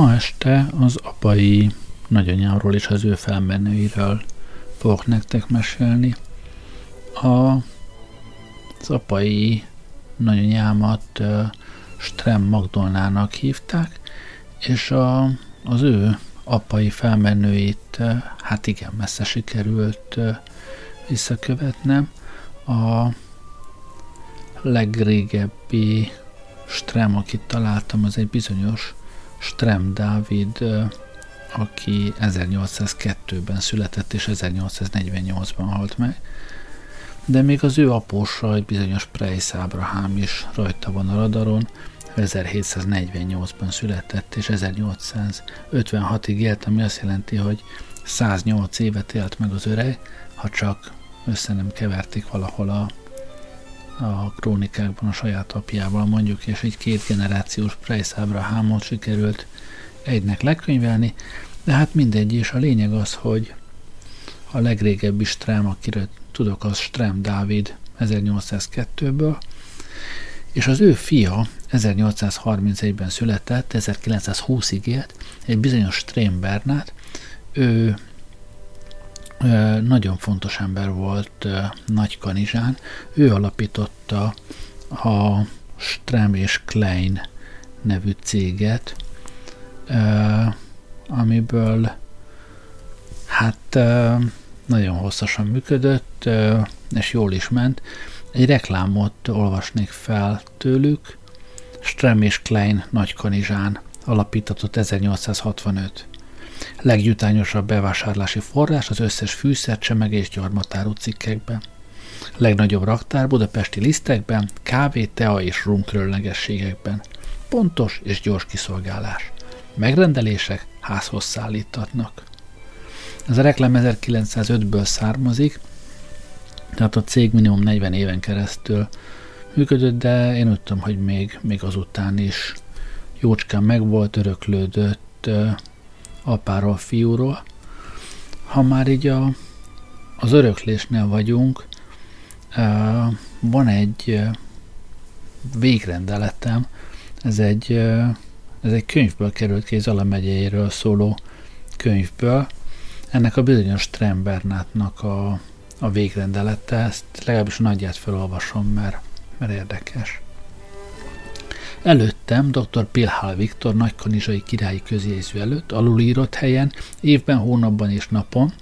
Ma este az apai nagyanyámról és az ő felmenőiről fogok nektek mesélni. A, az apai nagyanyámat uh, Strem Magdolnának hívták, és a, az ő apai felmenőit uh, hát igen messze sikerült uh, visszakövetnem. A legrégebbi Strem, akit találtam, az egy bizonyos Strem Dávid, aki 1802-ben született és 1848-ban halt meg, de még az ő apósa, egy bizonyos Preis Ábrahám is rajta van a radaron, 1748-ban született, és 1856-ig élt, ami azt jelenti, hogy 108 évet élt meg az öreg, ha csak össze nem keverték valahol a, a krónikákban a saját apjával mondjuk, és egy két generációs Price Abrahamot sikerült egynek lekönyvelni, de hát mindegy, és a lényeg az, hogy a legrégebbi Strem, akiről tudok, az Strem Dávid 1802-ből, és az ő fia 1831-ben született, 1920-ig élt, egy bizonyos Strém Bernát, ő nagyon fontos ember volt Nagy Kanizsán. Ő alapította a Strem és Klein nevű céget, amiből hát nagyon hosszasan működött, és jól is ment. Egy reklámot olvasnék fel tőlük. Strem és Klein Kanizsán alapítatott 1865 legjutányosabb bevásárlási forrás az összes fűszer, csemege és gyarmatárú cikkekben. Legnagyobb raktár budapesti lisztekben, kávé, tea és rum különlegességekben. Pontos és gyors kiszolgálás. Megrendelések házhoz szállítatnak. Ez a reklám 1905-ből származik, tehát a cég minimum 40 éven keresztül működött, de én úgy tudom, hogy még, még azután is jócskán megvolt, öröklődött, apáról, fiúról. Ha már így a, az öröklésnél vagyunk, van egy végrendeletem, ez egy, ez egy könyvből került ki, Zala megyeiről szóló könyvből. Ennek a bizonyos Trembernátnak a, a végrendelete, ezt legalábbis a nagyját felolvasom, mert, mert érdekes. Előttem dr. Pilhál Viktor nagykanizsai királyi közjegyző előtt, alulírott helyen, évben, hónapban és napon,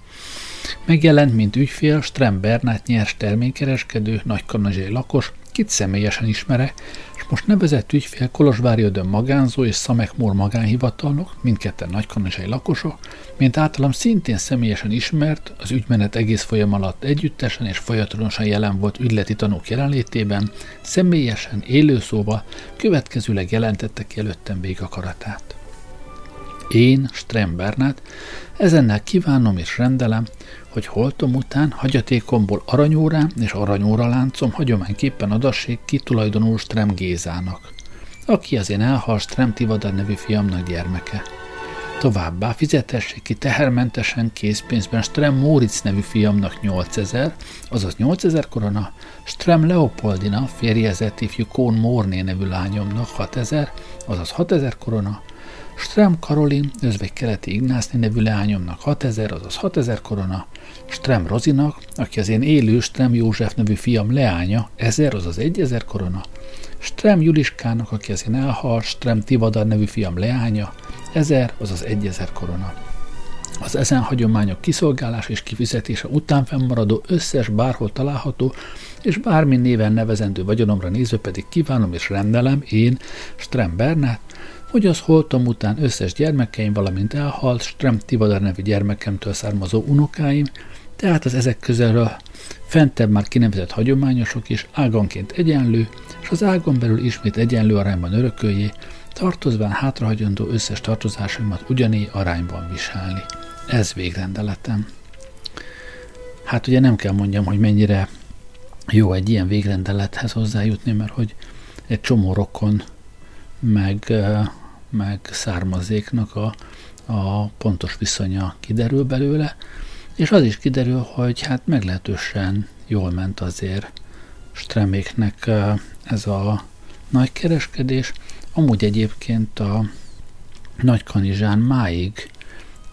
megjelent, mint ügyfél, Strem Bernát nyers terménykereskedő, nagykanizsai lakos, kit személyesen ismere, és most nevezett ügyfél Kolozsvári Ödön magánzó és Szamek Mór magánhivatalnok, mindketten nagykanizsai lakosok, mint általam szintén személyesen ismert, az ügymenet egész folyam alatt együttesen és folyamatosan jelen volt ügyleti tanúk jelenlétében, személyesen, élőszóval, következőleg jelentette ki előttem végakaratát. Én, Strem Bernát, ezennel kívánom és rendelem, hogy holtom után hagyatékomból aranyórám és aranyóra láncom hagyományképpen adassék ki tulajdonul Strem Gézának, aki az én elhal Strem Tivadar nevű fiamnak gyermeke. Továbbá fizetessék ki tehermentesen készpénzben Strem Móric nevű fiamnak 8000, azaz 8000 korona, Strem Leopoldina férjezett ifjú Kón Morné nevű lányomnak 6000, azaz 6000 korona, Strem Karolin, özvegy keleti Ignászni nevű leányomnak 6000, azaz 6000 korona, Strem Rozinak, aki az én élő Strem József nevű fiam leánya, 1000, azaz 1000 korona, Strem Juliskának, aki az én elhalt, Strem Tivadar nevű fiam leánya, 1000, azaz 1000 korona. Az ezen hagyományok kiszolgálás és kifizetése után fennmaradó összes bárhol található és bármi néven nevezendő vagyonomra nézve pedig kívánom és rendelem én, Strem Bernát, hogy az holtom után összes gyermekeim, valamint elhalt Strem Tivadar nevű gyermekemtől származó unokáim, tehát az ezek közelről fentebb már kinevezett hagyományosok is áganként egyenlő, és az ágon belül ismét egyenlő arányban örököljé, tartozván hátrahagyandó összes tartozásaimat ugyané arányban viselni. Ez végrendeletem. Hát ugye nem kell mondjam, hogy mennyire jó egy ilyen végrendelethez hozzájutni, mert hogy egy csomó rokon meg, meg származéknak a, a pontos viszonya kiderül belőle, és az is kiderül, hogy hát meglehetősen jól ment azért Streméknek ez a nagy kereskedés. Amúgy egyébként a, Nagykanizsán máig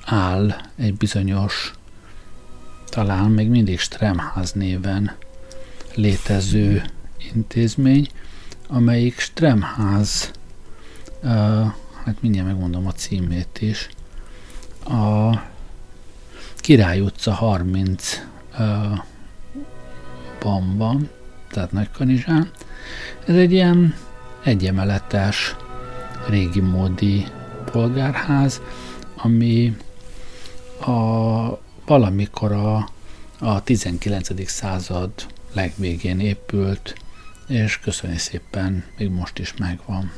áll egy bizonyos, talán még mindig Stremház néven létező intézmény, amelyik Stremház, hát mindjárt megmondom a címét is, a Király utca 30 uh, ban van, tehát Nagykanizsán. Ez egy ilyen egyemeletes, régi módi polgárház, ami a, valamikor a, a 19. század legvégén épült, és köszönjük szépen, még most is megvan.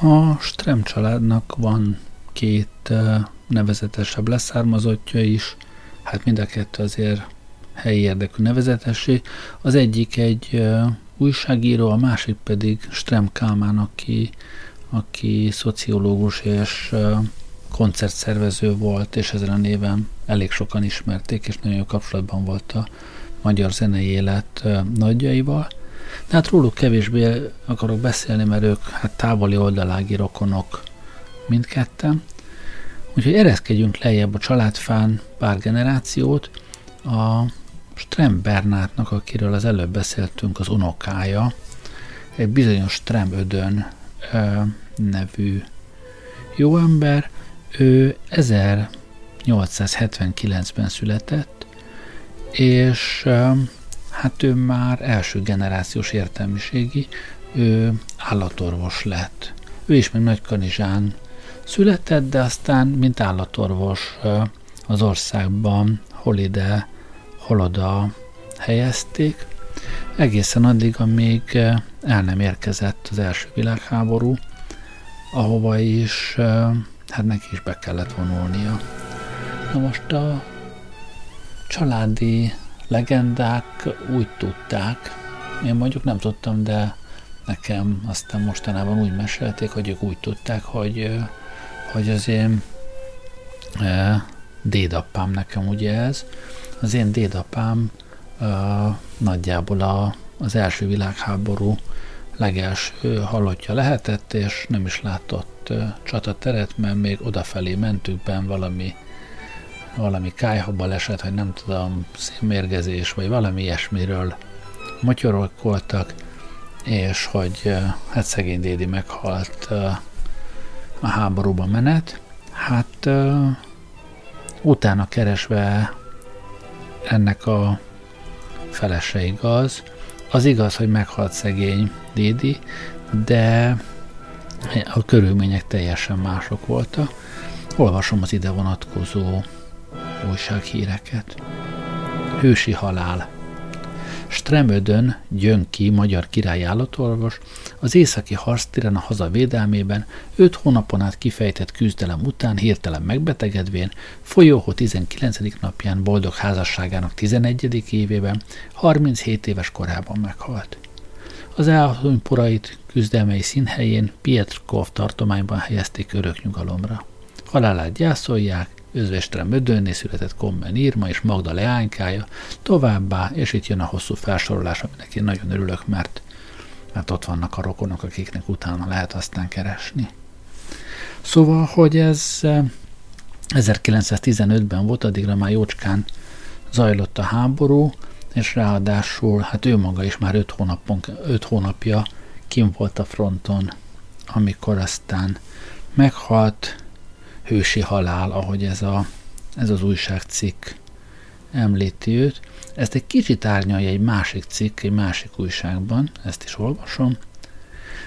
A Strem családnak van két nevezetesebb leszármazottja is, hát mind a kettő azért helyi érdekű nevezetesség. Az egyik egy újságíró, a másik pedig Strem Kálmán, aki, aki szociológus és koncertszervező volt, és ezen a néven elég sokan ismerték, és nagyon jó kapcsolatban volt a magyar zenei élet nagyjaival. De hát róluk kevésbé akarok beszélni, mert ők hát távoli oldalági rokonok mindketten. Úgyhogy ereszkedjünk lejjebb a családfán pár generációt. A Strem Bernátnak, akiről az előbb beszéltünk, az unokája, egy bizonyos Strem Ödön ö, nevű jó ember, ő 1879-ben született, és hát ő már első generációs értelmiségi, ő állatorvos lett. Ő is még Nagykanizsán született, de aztán, mint állatorvos az országban hol ide, hol oda helyezték, egészen addig, amíg el nem érkezett az első világháború, ahova is, hát neki is be kellett vonulnia. Na most a családi legendák úgy tudták, én mondjuk nem tudtam, de nekem aztán mostanában úgy mesélték, hogy ők úgy tudták, hogy, hogy az én e, dédapám nekem ugye ez, az én dédapám e, nagyjából a, az első világháború legelső halottja lehetett, és nem is látott e, csatateret, mert még odafelé mentükben valami valami kájhabaleset, vagy nem tudom, szénmérgezés, vagy valami ilyesmiről motyorolkoltak, és hogy hát szegény Dédi meghalt a háborúban menet. Hát utána keresve ennek a felese igaz. Az igaz, hogy meghalt szegény Dédi, de a körülmények teljesen mások voltak. Olvasom az ide vonatkozó újsághíreket. Hősi halál. Stremödön Gyönki, magyar király állatorvos, az északi harctéren a haza védelmében öt hónapon át kifejtett küzdelem után hirtelen megbetegedvén, folyóhó 19. napján boldog házasságának 11. évében, 37 éves korában meghalt. Az elhunyporait küzdelmei színhelyén Pietrkov tartományban helyezték örök nyugalomra. Halálát gyászolják, Özvestre Mödönné született Kommen Irma és Magda leánykája, továbbá, és itt jön a hosszú felsorolás, aminek én nagyon örülök, mert, mert ott vannak a rokonok, akiknek utána lehet aztán keresni. Szóval, hogy ez 1915-ben volt, addigra már jócskán zajlott a háború, és ráadásul, hát ő maga is már öt, hónapon, öt hónapja kim volt a fronton, amikor aztán meghalt, hősi halál, ahogy ez, a, ez az újságcikk említi őt. Ezt egy kicsit árnyalja egy másik cikk, egy másik újságban, ezt is olvasom.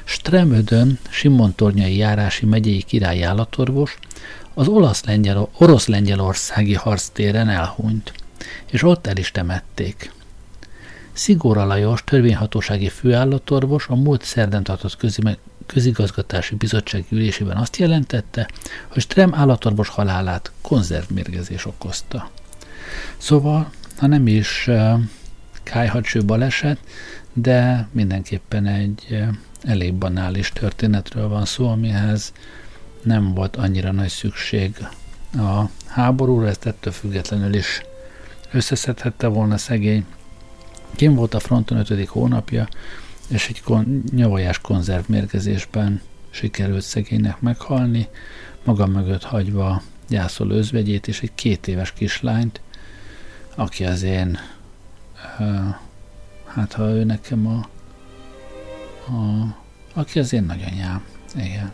Stremödön Simon Tornyai járási megyei királyi állatorvos az olasz-lengyel, orosz-lengyelországi harctéren elhunyt, és ott el is temették. Szigóra Lajos, törvényhatósági főállatorvos a múlt szerdán tartott közigazgatási bizottság ülésében azt jelentette, hogy Strem állatorvos halálát konzervmérgezés okozta. Szóval, ha nem is uh, kájhatső baleset, de mindenképpen egy uh, elég banális történetről van szó, amihez nem volt annyira nagy szükség a háborúra, ezt ettől függetlenül is összeszedhette volna szegény. Kim volt a fronton ötödik hónapja, és egy kon- nyavajás konzervmérgezésben sikerült szegénynek meghalni, maga mögött hagyva gyászol özvegyét és egy két éves kislányt, aki az én, hát ha ő nekem a, a aki az én nagyanyám, igen.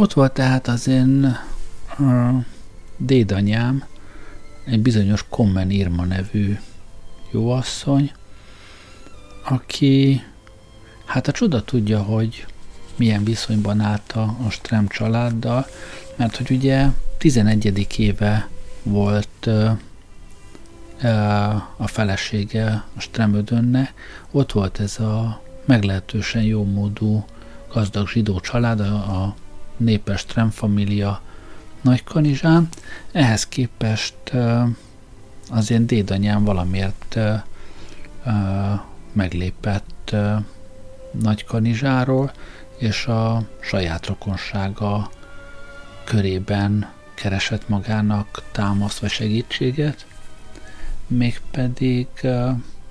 Ott volt tehát az én dédanyám, egy bizonyos Kommen Irma nevű jóasszony, aki hát a csoda tudja, hogy milyen viszonyban állt a, a Strem családdal, mert hogy ugye 11. éve volt a felesége, a Stremödönne, ott volt ez a meglehetősen jó módú gazdag zsidó család, a népes Strem Nagykanizsán. Ehhez képest az én dédanyám valamiért meglépett Nagykanizsáról, és a saját rokonsága körében keresett magának támaszt vagy segítséget, mégpedig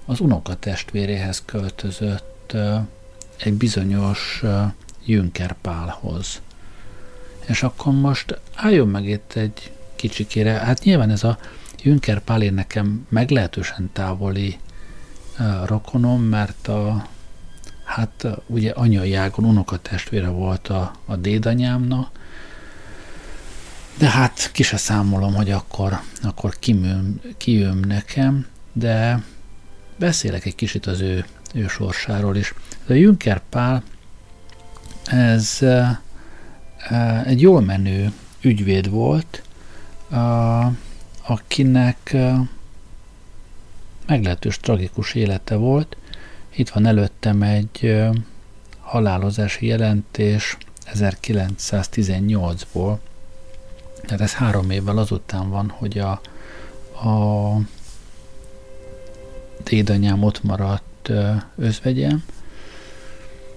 az unokatestvéréhez költözött egy bizonyos Jünker Pálhoz. És akkor most álljon meg itt egy kicsikére, hát nyilván ez a Jünker Pál én nekem meglehetősen távoli rokonom, mert a, hát ugye anyai ágon unokatestvére volt a, a dédanyámnak, de hát ki se számolom, hogy akkor, akkor kimőm, kijön nekem, de beszélek egy kicsit az ő, ő sorsáról is. A Jünker Pál, ez egy jól menő ügyvéd volt, akinek meglehetős tragikus élete volt. Itt van előttem egy halálozási jelentés 1918-ból, tehát ez három évvel azután van, hogy a, a dédanyám ott maradt özvegyem.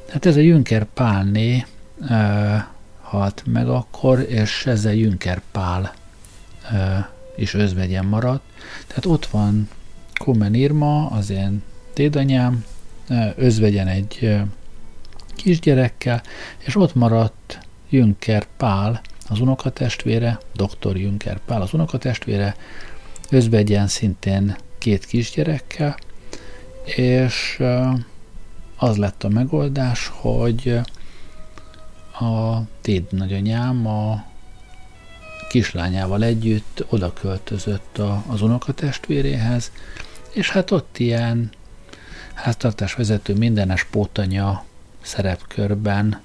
Hát ez a Jünker Pálné halt meg akkor, és ezzel Jünker Pál is özvegyem maradt. Tehát ott van Komen Irma, az én dédanyám, özvegyen egy kisgyerekkel, és ott maradt Jünker Pál, az unokatestvére, dr. Jünker Pál az unokatestvére, özvegyen szintén két kisgyerekkel, és az lett a megoldás, hogy a Téd nagyanyám a kislányával együtt oda költözött a, az unokatestvéréhez, és hát ott ilyen háztartásvezető mindenes pótanya szerepkörben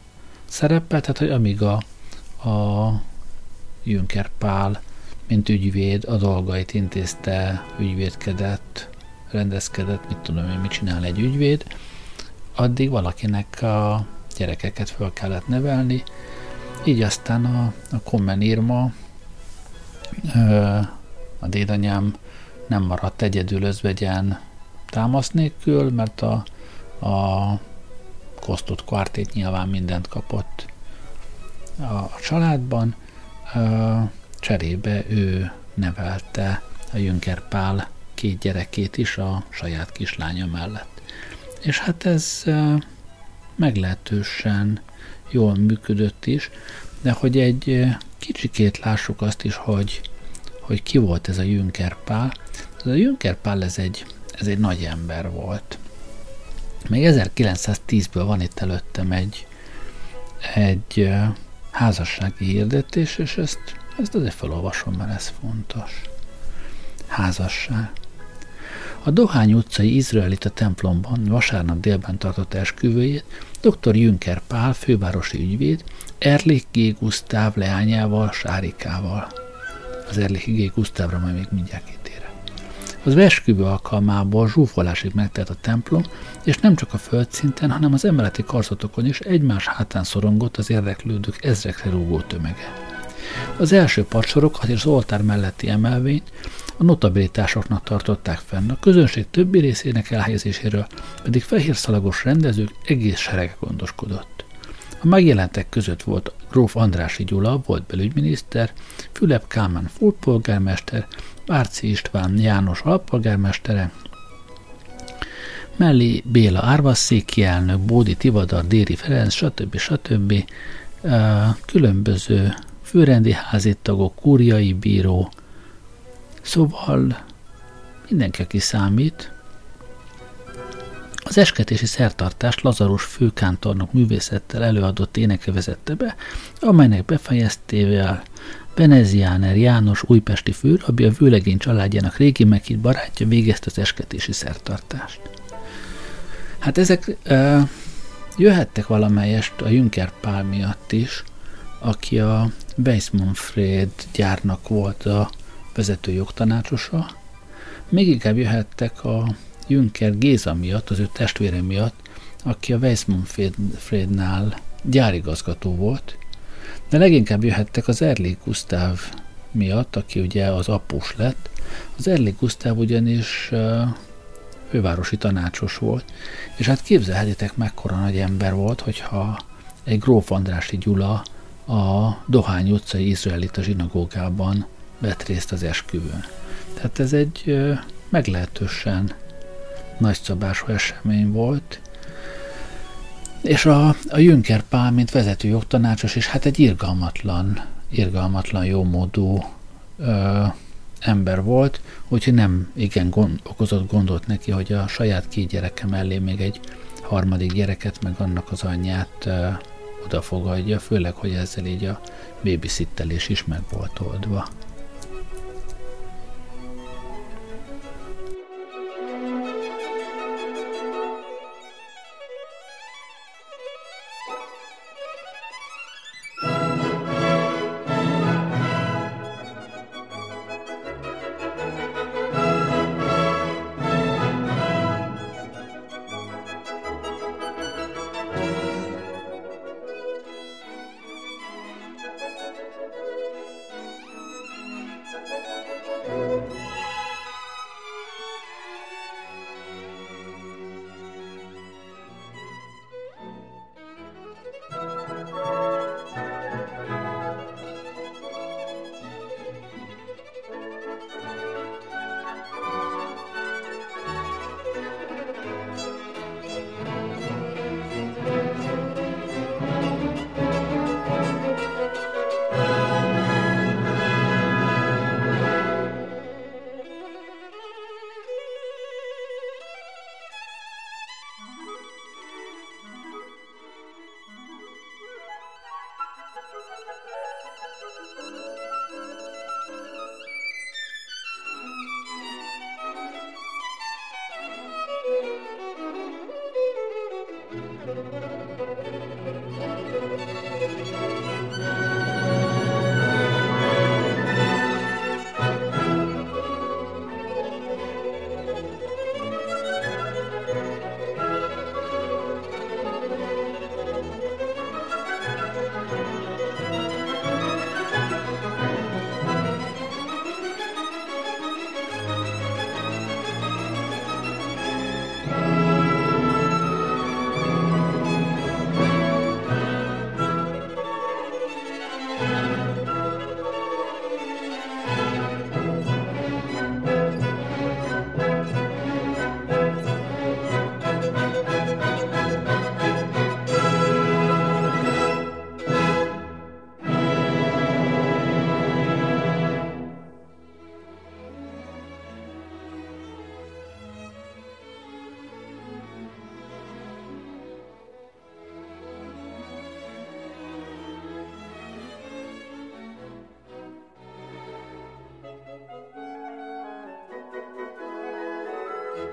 szerepelt, tehát hogy amíg a a Jünker Pál, mint ügyvéd, a dolgait intézte, ügyvédkedett, rendezkedett, mit tudom én, mit csinál egy ügyvéd, addig valakinek a gyerekeket föl kellett nevelni, így aztán a, a Kommen Irma, a dédanyám nem maradt egyedül özvegyen támasz nélkül, mert a, a kosztott kvartét nyilván mindent kapott a családban, cserébe ő nevelte a Jünker Pál két gyerekét is a saját kislánya mellett. És hát ez meglehetősen jól működött is, de hogy egy kicsikét lássuk azt is, hogy, hogy ki volt ez a Jünker Pál. Ez a Jünker Pál ez egy, ez egy nagy ember volt. Még 1910-ből van itt előttem egy, egy házassági hirdetés, és ezt, ezt azért felolvasom, mert ez fontos. Házasság. A Dohány utcai izraelita templomban vasárnap délben tartott esküvőjét dr. Jünker Pál, fővárosi ügyvéd, Erlich G. Gusztáv leányával, Sárikával. Az Erlich G. Gusztávra majd még mindjárt kitére. Az esküvő alkalmából zsúfolásig megtelt a templom, és nem csak a földszinten, hanem az emeleti karzatokon is egymás hátán szorongott az érdeklődők ezrekre rúgó tömege. Az első padsorok és az oltár melletti emelvényt a notabilitásoknak tartották fenn, a közönség többi részének elhelyezéséről pedig fehér szalagos rendezők egész serege gondoskodott. A megjelentek között volt Gróf Andrási Gyula, volt belügyminiszter, Fülep Kálmán fúrpolgármester, Bárci István János alpolgármestere, mellé Béla Árvasszéki elnök, Bódi Tivadar, Déri Ferenc, stb. stb. különböző főrendi házitagok, kúriai bíró, szóval mindenki, aki számít, Az esketési szertartást Lazarus főkántornok művészettel előadott éneke vezette be, amelynek befejeztével Veneziáner János újpesti főrabbi a vőlegény családjának régi meghitt barátja végezte az esketési szertartást. Hát ezek ö, jöhettek valamelyest a Juncker Pál miatt is, aki a Weissmanfred gyárnak volt a vezető jogtanácsosa, még inkább jöhettek a Juncker Géza miatt, az ő testvére miatt, aki a Weissmanfrednál gyárigazgató volt, de leginkább jöhettek az Erli Gustav miatt, aki ugye az apus lett. Az Erli Gustav ugyanis fővárosi tanácsos volt, és hát képzelhetitek mekkora nagy ember volt, hogyha egy Gróf Andrási Gyula a Dohány utcai izraelita zsinagógában vett részt az esküvőn. Tehát ez egy meglehetősen nagyszabású esemény volt, és a, a Jünker Pál, mint vezető jogtanácsos is, hát egy irgalmatlan, irgalmatlan jómódú ö, ember volt, úgyhogy nem igen gond, okozott gondot neki, hogy a saját két gyereke mellé még egy harmadik gyereket, meg annak az anyját ö, odafogadja, főleg, hogy ezzel így a babysittelés is meg volt oldva.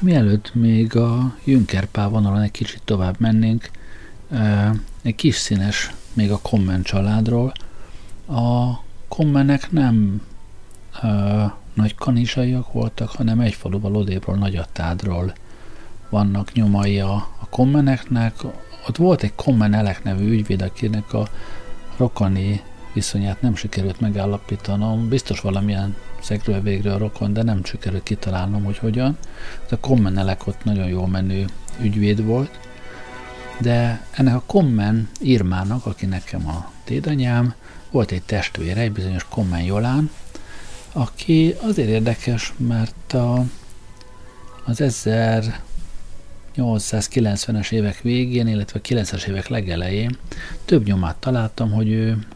Mielőtt még a Jünkerpál vonalon egy kicsit tovább mennénk, egy kis színes még a Kommen családról. A Kommenek nem nagy kanizsaiak voltak, hanem egy faluval odébről, Nagyatádról vannak nyomai a, a kommeneknek. Ott volt egy kommen Elek nevű ügyvéd, akinek a rokoni viszonyát nem sikerült megállapítanom. Biztos valamilyen szegről végre a rokon, de nem sikerült kitalálnom, hogy hogyan. Ez a kommen Elek ott nagyon jó menő ügyvéd volt, de ennek a kommen Irmának, aki nekem a dédanyám, volt egy testvére, egy bizonyos kommen Jolán, aki azért érdekes, mert a, az 1890-es évek végén, illetve 90-es évek legelején több nyomát találtam, hogy ő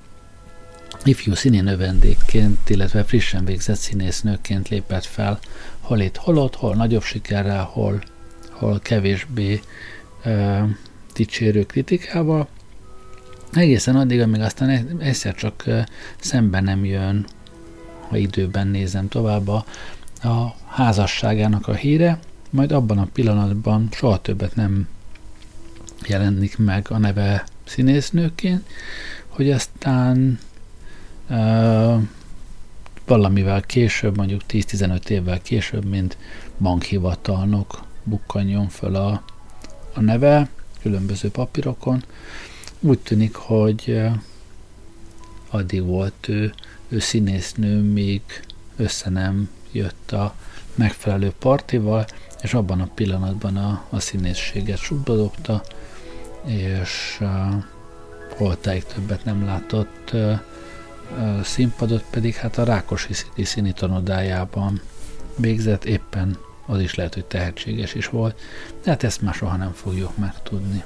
ifjú színésznövendékként, illetve frissen végzett színésznőként lépett fel, hol itt, hol ott, hol nagyobb sikerrel, hol, hol kevésbé ö, dicsérő kritikával. Egészen addig, amíg aztán egyszer csak szembe nem jön ha időben nézem tovább, a, a házasságának a híre, majd abban a pillanatban soha többet nem jelenik meg a neve színésznőként, hogy aztán valamivel később, mondjuk 10-15 évvel később, mint bankhivatalnok bukkanjon föl a, a neve különböző papírokon. Úgy tűnik, hogy addig volt ő ő színésznő még össze nem jött a megfelelő partival, és abban a pillanatban a, a színészséget subbadogta, és uh, holtáig többet nem látott uh, színpadot, pedig hát a Rákosi City színi tanodájában végzett, éppen az is lehet, hogy tehetséges is volt, de hát ezt már soha nem fogjuk megtudni.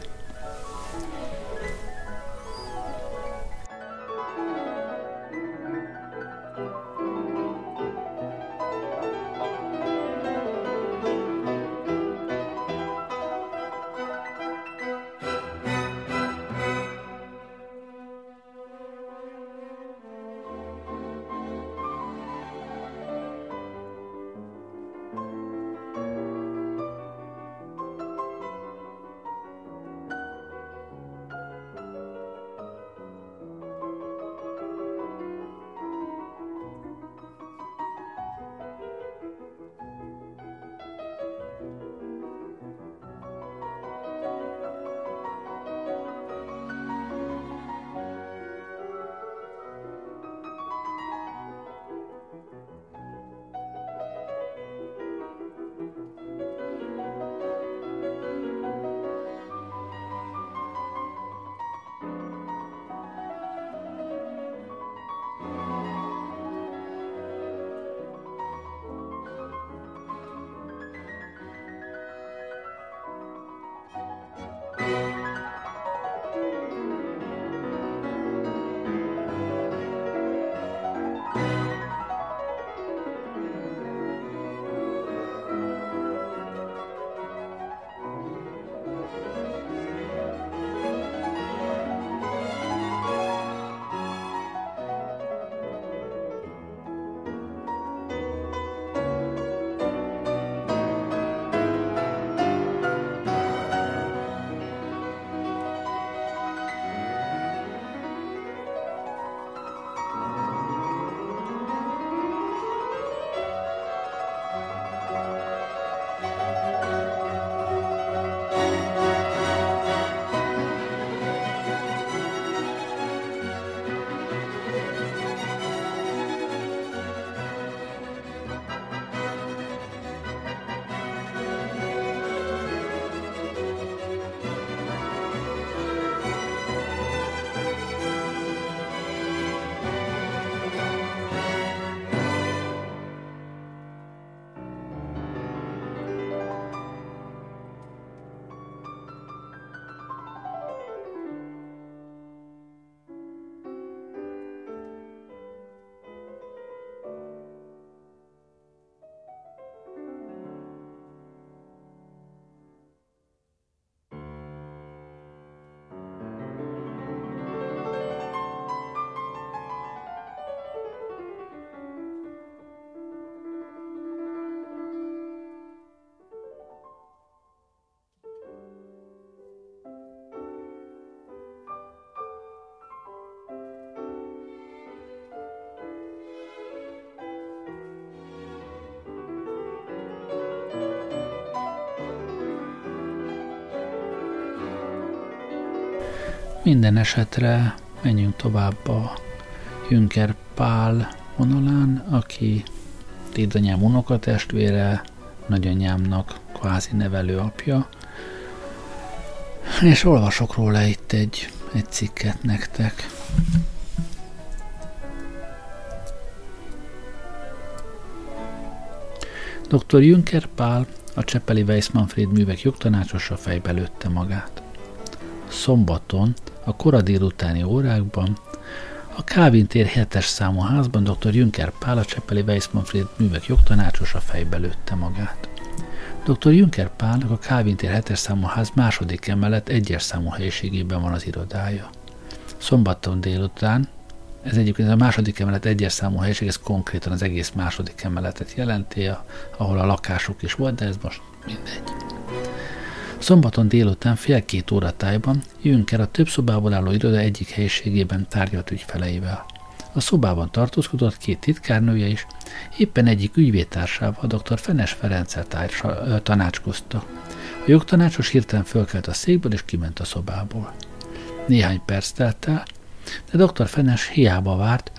Minden esetre menjünk tovább a Jünker Pál vonalán, aki dédanyám unokatestvére, nagyanyámnak kvázi nevelő apja, és olvasok róla itt egy, egy cikket nektek. Dr. Jünker Pál, a Csepeli Weiss Manfred művek jogtanácsosa fejbe lőtte magát. Szombaton, a kora délutáni órákban a Kávin tér 7 számú házban dr. Jünker Pál, a Csepeli Weiss Manfred művek jogtanácsosa fejbe lőtte magát. Dr. Jünker Pálnak a Kávin tér 7 számú ház második emelet egyes számú helyiségében van az irodája. Szombaton délután, ez egyébként a második emelet egyes számú helyiség, ez konkrétan az egész második emeletet jelenti, ahol a lakásuk is volt, de ez most mindegy. Szombaton délután fél két óra tájban Jünker a több szobából álló iroda egyik helyiségében tárgyalt ügyfeleivel. A szobában tartózkodott két titkárnője is, éppen egyik ügyvédtársával, dr. Fenes Ferenccel tanácskozta. A jogtanácsos hirtelen fölkelt a székből és kiment a szobából. Néhány perc telt el, de dr. Fenes hiába várt,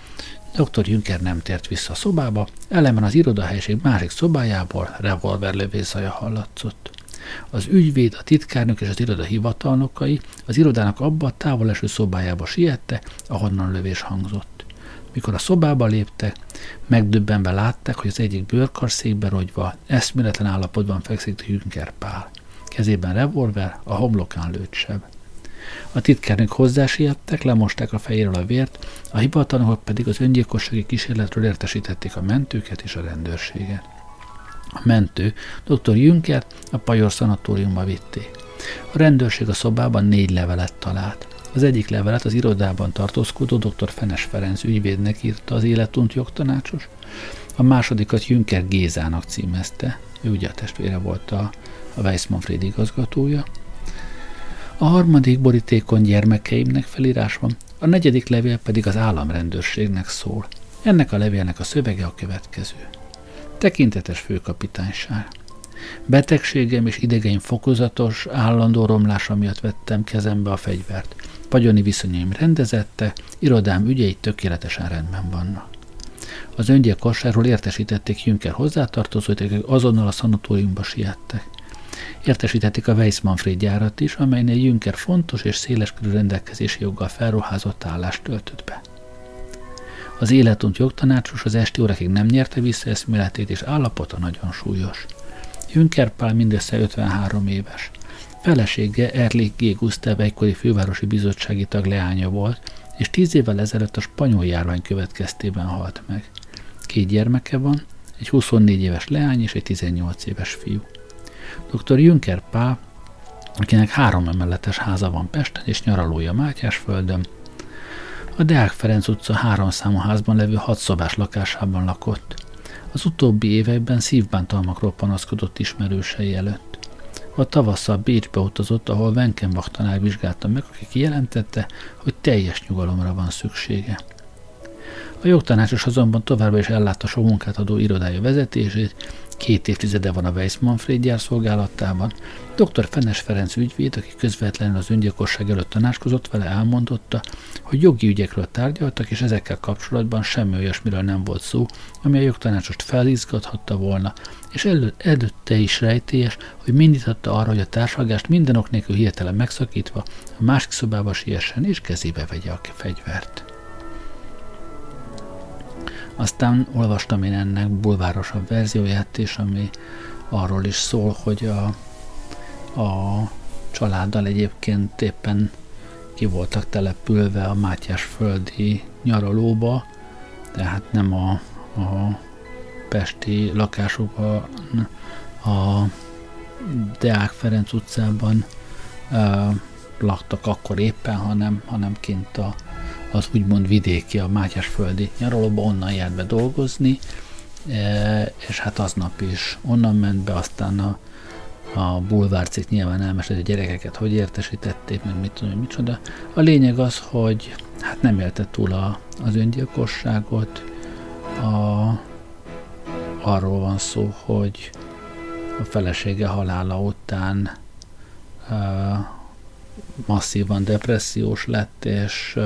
dr. Jünker nem tért vissza a szobába, ellenben az irodahelyiség másik szobájából revolverlövészaja hallatszott. Az ügyvéd, a titkárnök és az iroda hivatalnokai az irodának abba a távol eső szobájába siette, ahonnan lövés hangzott. Mikor a szobába léptek, megdöbbenve látták, hogy az egyik bőrkarszékbe rogyva, eszméletlen állapotban fekszik Jünker Pál. Kezében revolver, a homlokán lőtt seb. A titkárnők hozzásietettek, lemosták a fejéről a vért, a hivatalnokok pedig az öngyilkossági kísérletről értesítették a mentőket és a rendőrséget. A mentő dr. Jünker a Pajor szanatóriumba vitték. A rendőrség a szobában négy levelet talált. Az egyik levelet az irodában tartózkodó dr. Fenes Ferenc ügyvédnek írta az életunt jogtanácsos, a másodikat Jünker Gézának címezte, ő ugye a testvére volt a, a Weissmanfried igazgatója. A harmadik borítékon gyermekeimnek felírás van, a negyedik levél pedig az államrendőrségnek szól. Ennek a levélnek a szövege a következő. Tekintetes főkapitányság. Betegségem és idegeim fokozatos, állandó romlása miatt vettem kezembe a fegyvert. Vagyoni viszonyaim rendezette, irodám ügyei tökéletesen rendben vannak. Az öngyilkosságról értesítették Jünker hozzátartozóit, akik azonnal a szanatóriumba siettek. Értesítették a Weissmanfried gyárat is, amelynél Jünker fontos és széleskörű rendelkezési joggal felruházott állást töltött be. Az életunt jogtanácsos az esti órakig nem nyerte vissza eszméletét, és állapota nagyon súlyos. Jünker Pál mindössze 53 éves. Felesége Erlich G. Gustav egykori fővárosi bizottsági tag leánya volt, és tíz évvel ezelőtt a spanyol járvány következtében halt meg. Két gyermeke van, egy 24 éves leány és egy 18 éves fiú. Dr. Jünker Pál, akinek három emeletes háza van Pesten és nyaralója Mátyásföldön, a Deák Ferenc utca három számú házban levő hatszobás lakásában lakott. Az utóbbi években szívbántalmakról panaszkodott ismerősei előtt. A tavasszal Bécsbe utazott, ahol Wenkenbach tanár vizsgálta meg, aki kijelentette, hogy teljes nyugalomra van szüksége. A jogtanácsos azonban továbbra is ellátta sok munkát adó irodája vezetését, Két évtizede van a Weiss gyár szolgálatában. Dr. Fenes Ferenc ügyvéd, aki közvetlenül az öngyilkosság előtt tanácskozott vele, elmondotta, hogy jogi ügyekről tárgyaltak, és ezekkel kapcsolatban semmi olyasmiről nem volt szó, ami a jogtanácsost felizgathatta volna, és elő, előtte is rejtélyes, hogy mindította arra, hogy a társadalmást minden ok nélkül hirtelen megszakítva a másik szobába siessen és kezébe vegye a fegyvert. Aztán olvastam én ennek bulvárosabb verzióját is, ami arról is szól, hogy a, a családdal egyébként éppen ki voltak települve a Mátyás földi nyaralóba, tehát nem a, a pesti lakásukban, a Deák Ferenc utcában uh, laktak akkor éppen, hanem, hanem kint a, az úgymond vidéki, a Mátyásföldi nyaralóba, onnan járt be dolgozni, e, és hát aznap is onnan ment be, aztán a, a bulvárcik nyilván elmesélt, a gyerekeket hogy értesítették, meg mit tudom, micsoda. A lényeg az, hogy hát nem élte túl a, az öngyilkosságot, a, arról van szó, hogy a felesége halála után uh, masszívan depressziós lett, és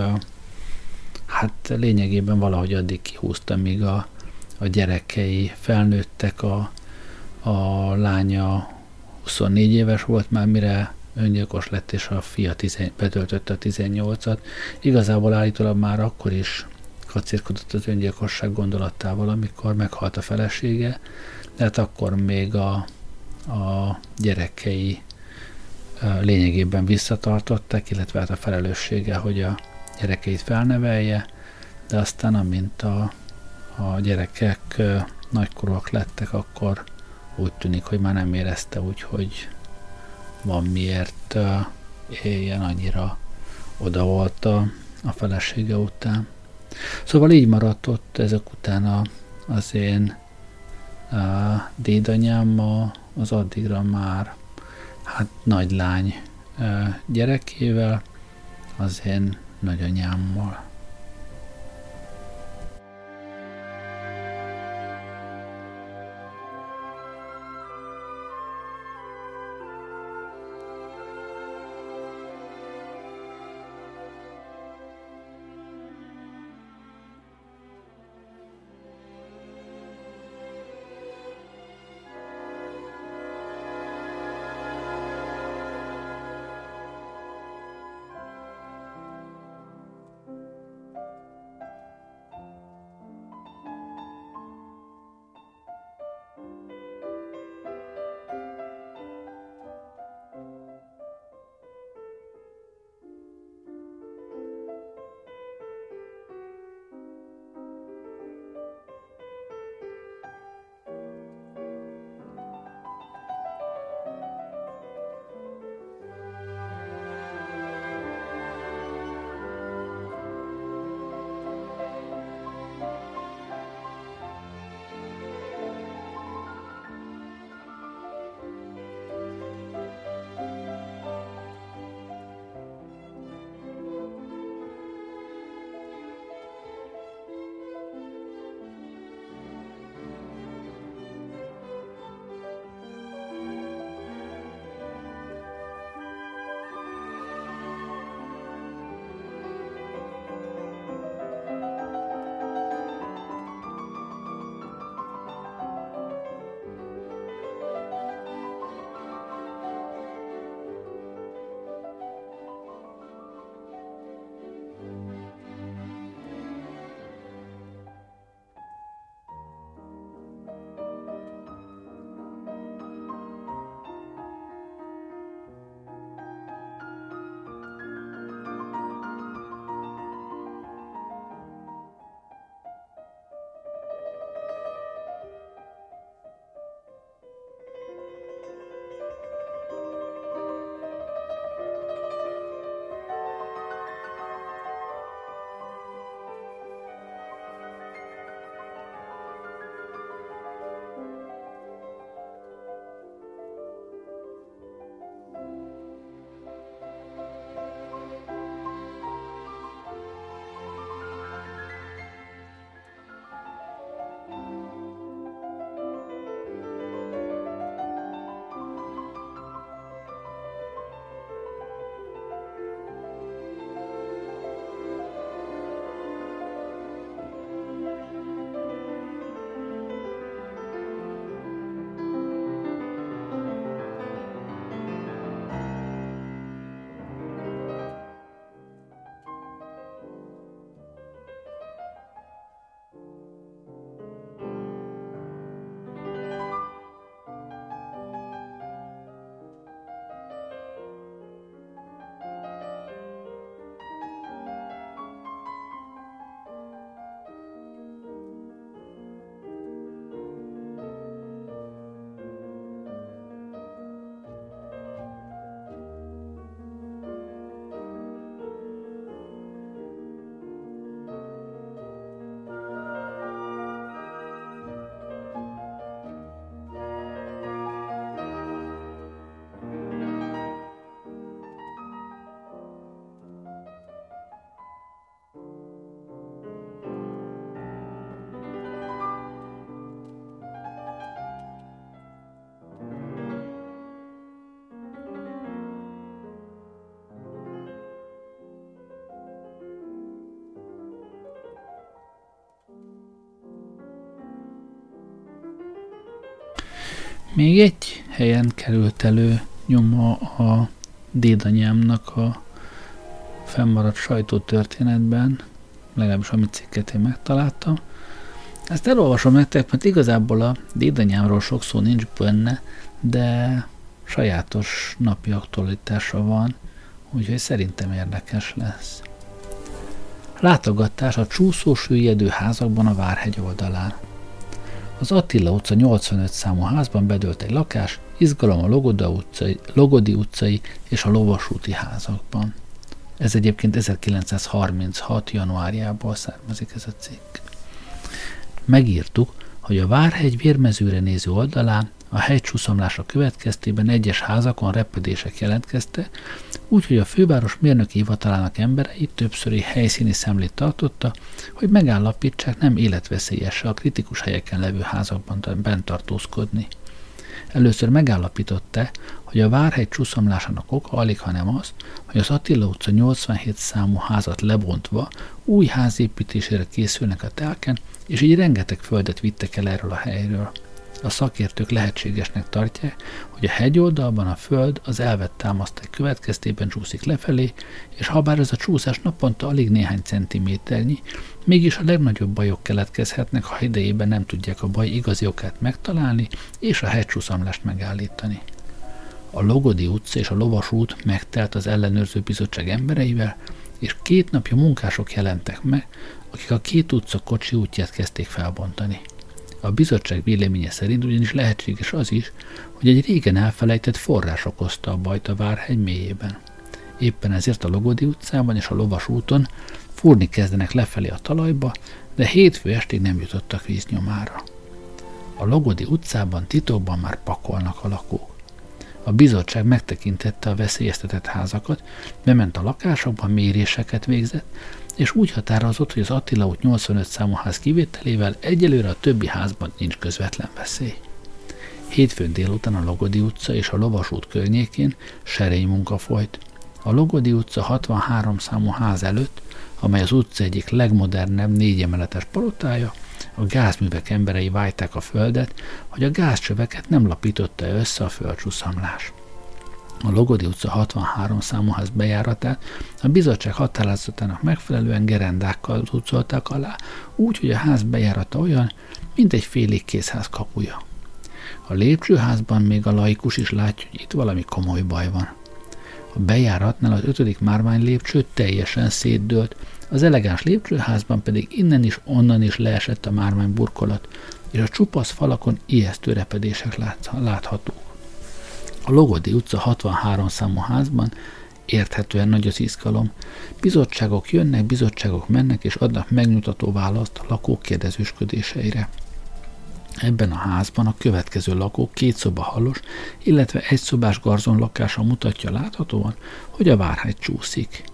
hát lényegében valahogy addig kihúzta, míg a, a gyerekei felnőttek, a, a lánya 24 éves volt már, mire öngyilkos lett, és a fia tizen, betöltötte a 18-at. Igazából állítólag már akkor is kacérkodott az öngyilkosság gondolatával, amikor meghalt a felesége, de hát akkor még a, a gyerekei lényegében visszatartották, illetve hát a felelőssége, hogy a gyerekeit felnevelje, de aztán amint a, a gyerekek nagykorúak lettek, akkor úgy tűnik, hogy már nem érezte úgy, hogy van miért éljen annyira oda volt a, a felesége után. Szóval így maradt ott ezek után a, az én a dédanyám az addigra már hát nagy lány gyerekével, az én 那就念阿木了。Még egy helyen került elő nyoma a dédanyámnak a fennmaradt sajtótörténetben, legalábbis amit cikket én megtaláltam. Ezt elolvasom nektek, mert igazából a dédanyámról sok szó nincs benne, de sajátos napi aktualitása van, úgyhogy szerintem érdekes lesz. Látogatás a csúszó süllyedő házakban a Várhegy oldalán. Az Attila utca 85 számú házban bedőlt egy lakás, izgalom a Logoda utcai, Logodi utcai és a Lovasúti házakban. Ez egyébként 1936. januárjából származik ez a cikk. Megírtuk, hogy a Várhegy vérmezőre néző oldalán a hegycsúszamlása következtében egyes házakon repedések jelentkezte, úgyhogy a főváros mérnöki hivatalának emberei többszöri helyszíni szemlét tartotta, hogy megállapítsák nem életveszélyes a kritikus helyeken levő házakban bent tartózkodni. Először megállapította, hogy a Várhegy csúszomlásának oka alig, hanem az, hogy az Attila utca 87 számú házat lebontva új házépítésére készülnek a telken, és így rengeteg földet vittek el erről a helyről a szakértők lehetségesnek tartják, hogy a hegyoldalban a föld az elvett támaszték következtében csúszik lefelé, és ha bár ez a csúszás naponta alig néhány centiméternyi, mégis a legnagyobb bajok keletkezhetnek, ha idejében nem tudják a baj igazi okát megtalálni és a hegycsúszamlást megállítani. A Logodi utca és a Lovas út megtelt az ellenőrző bizottság embereivel, és két napja munkások jelentek meg, akik a két utca kocsi útját kezdték felbontani. A bizottság véleménye szerint ugyanis lehetséges az is, hogy egy régen elfelejtett forrás okozta a bajt a Várhegy mélyében. Éppen ezért a Logodi utcában és a Lovas úton fúrni kezdenek lefelé a talajba, de hétfő estig nem jutottak víznyomára. A Logodi utcában titokban már pakolnak a lakók. A bizottság megtekintette a veszélyeztetett házakat, bement a lakásokban, méréseket végzett, és úgy határozott, hogy az Attila út 85 számú ház kivételével egyelőre a többi házban nincs közvetlen veszély. Hétfőn délután a Logodi utca és a Lovas út környékén serény munka folyt. A Logodi utca 63 számú ház előtt, amely az utca egyik legmodernebb négyemeletes palotája, a gázművek emberei vájták a földet, hogy a gázcsöveket nem lapította össze a földcsúszamlás a Logodi utca 63 számú ház bejáratát a bizottság határozatának megfelelően gerendákkal utcolták alá, úgy, hogy a ház bejárata olyan, mint egy félig készház kapuja. A lépcsőházban még a laikus is látja, hogy itt valami komoly baj van. A bejáratnál az ötödik márvány lépcső teljesen szétdőlt, az elegáns lépcsőházban pedig innen is, onnan is leesett a márvány burkolat, és a csupasz falakon ijesztő repedések láthatók. A Logodi utca 63 számú házban érthetően nagy az izgalom. Bizottságok jönnek, bizottságok mennek, és adnak megnyugtató választ a lakók kérdezősködéseire. Ebben a házban a következő lakók két szoba halos, illetve egy szobás garzon lakása mutatja láthatóan, hogy a várhegy csúszik.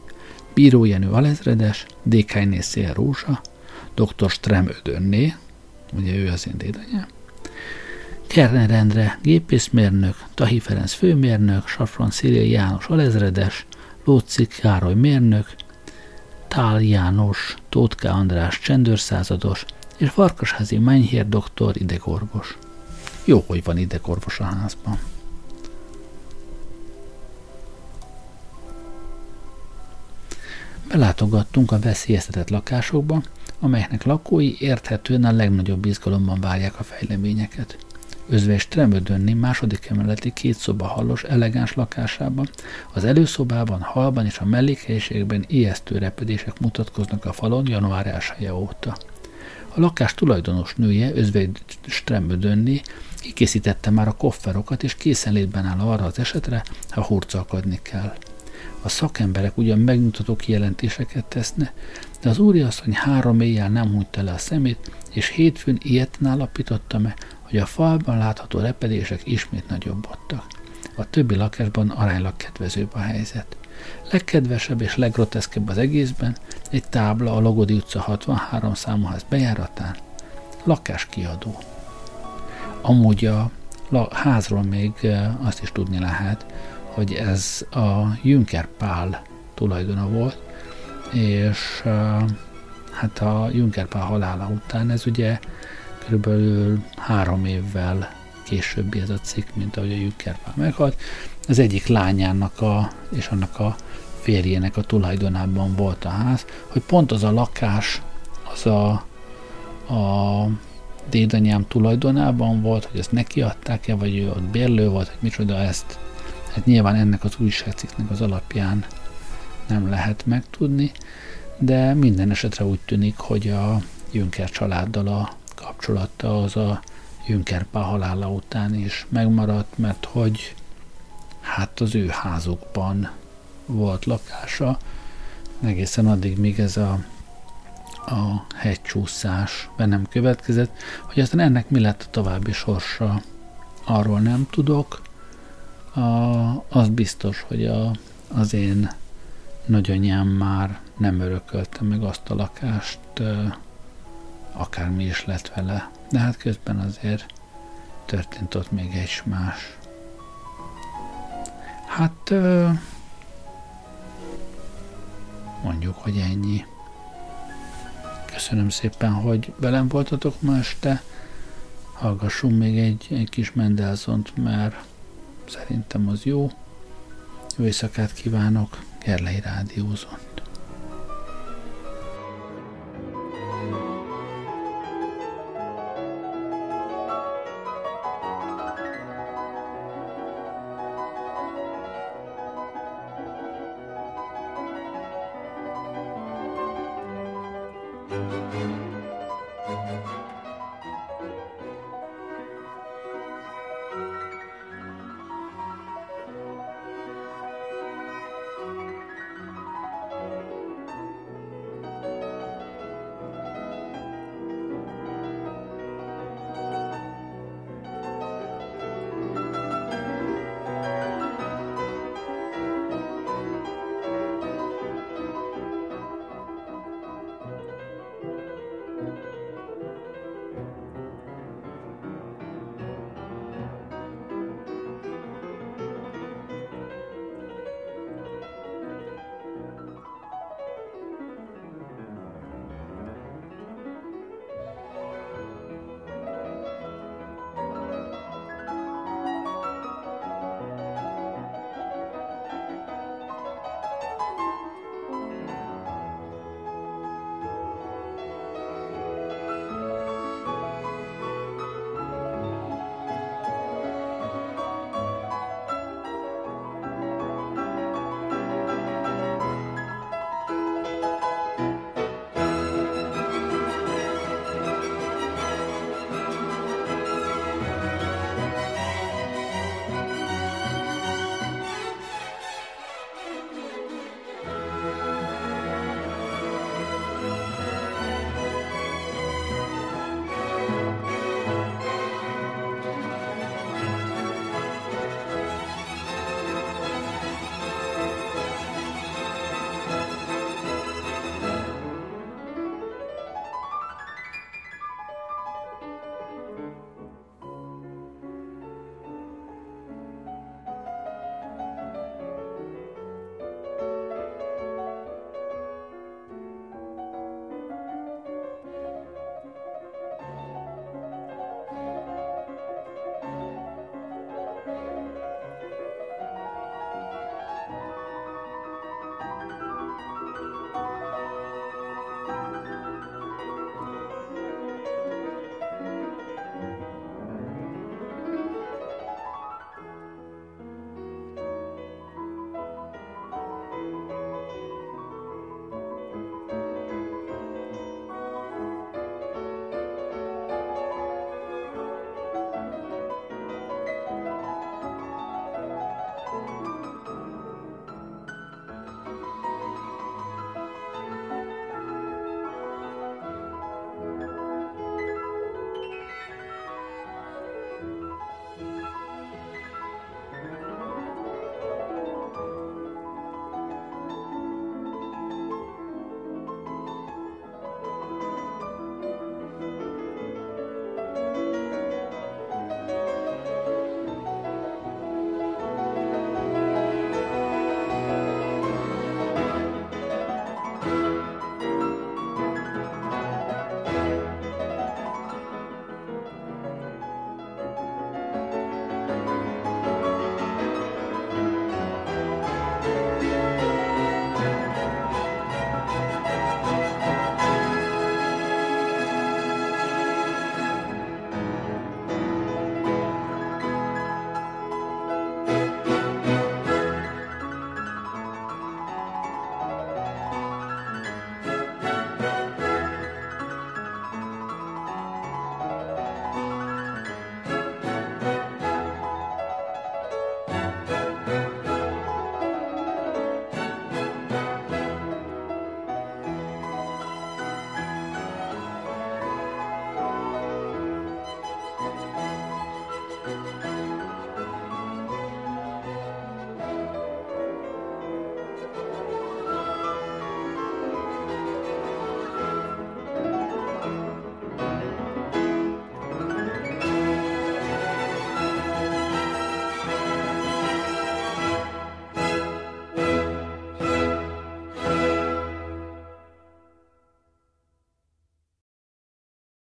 Bíró Jenő alezredes, Dékályné Szél Rózsa, dr. Strem Ödönné, ugye ő az én dédanyám, Kerner Endre gépészmérnök, Tahi Ferenc főmérnök, Safran Szíria János alezredes, Lóczi Károly mérnök, Tál János, Tótka András csendőrszázados, és Farkasházi Menyhér doktor idegorvos. Jó, hogy van idegorvos a házban. Belátogattunk a veszélyeztetett lakásokba, amelyeknek lakói érthetően a legnagyobb izgalomban várják a fejleményeket özvegy Tremödönni második emeleti két szoba hallos, elegáns lakásában, az előszobában, halban és a mellékhelyiségben ijesztő repedések mutatkoznak a falon január 1 -e óta. A lakás tulajdonos nője, özvegy Stremödönni, kikészítette már a kofferokat, és készenlétben áll arra az esetre, ha hurcalkodni kell. A szakemberek ugyan megmutató kijelentéseket teszne, de az úriasszony három éjjel nem hunyta le a szemét, és hétfőn ilyeten állapította meg, hogy a falban látható repedések ismét nagyobbodtak. A többi lakásban aránylag kedvezőbb a helyzet. Legkedvesebb és leggroteszkebb az egészben egy tábla a Logodi utca 63 számúház bejáratán. Lakáskiadó. Amúgy a házról még azt is tudni lehet, hogy ez a Junker Pál tulajdona volt, és hát a Junker Pál halála után ez ugye körülbelül három évvel későbbi ez a cikk, mint ahogy a Jükkerpál meghalt. Az egyik lányának a, és annak a férjének a tulajdonában volt a ház, hogy pont az a lakás, az a, a dédanyám tulajdonában volt, hogy ezt neki adták-e, vagy ő ott bérlő volt, hogy micsoda ezt. Hát nyilván ennek az újságcikknek az alapján nem lehet megtudni, de minden esetre úgy tűnik, hogy a Jünker családdal a kapcsolata az a Jünkerpá halála után is megmaradt, mert hogy hát az ő házukban volt lakása, egészen addig, míg ez a, a hegycsúszás be nem következett, hogy aztán ennek mi lett a további sorsa, arról nem tudok. A, az biztos, hogy a, az én nagyanyám már nem örökölte meg azt a lakást, akármi is lett vele. De hát közben azért történt ott még egy más. Hát mondjuk, hogy ennyi. Köszönöm szépen, hogy velem voltatok ma este. Hallgassunk még egy, egy kis Mendelzont, mert szerintem az jó. Jó éjszakát kívánok, que es la ira de Uson.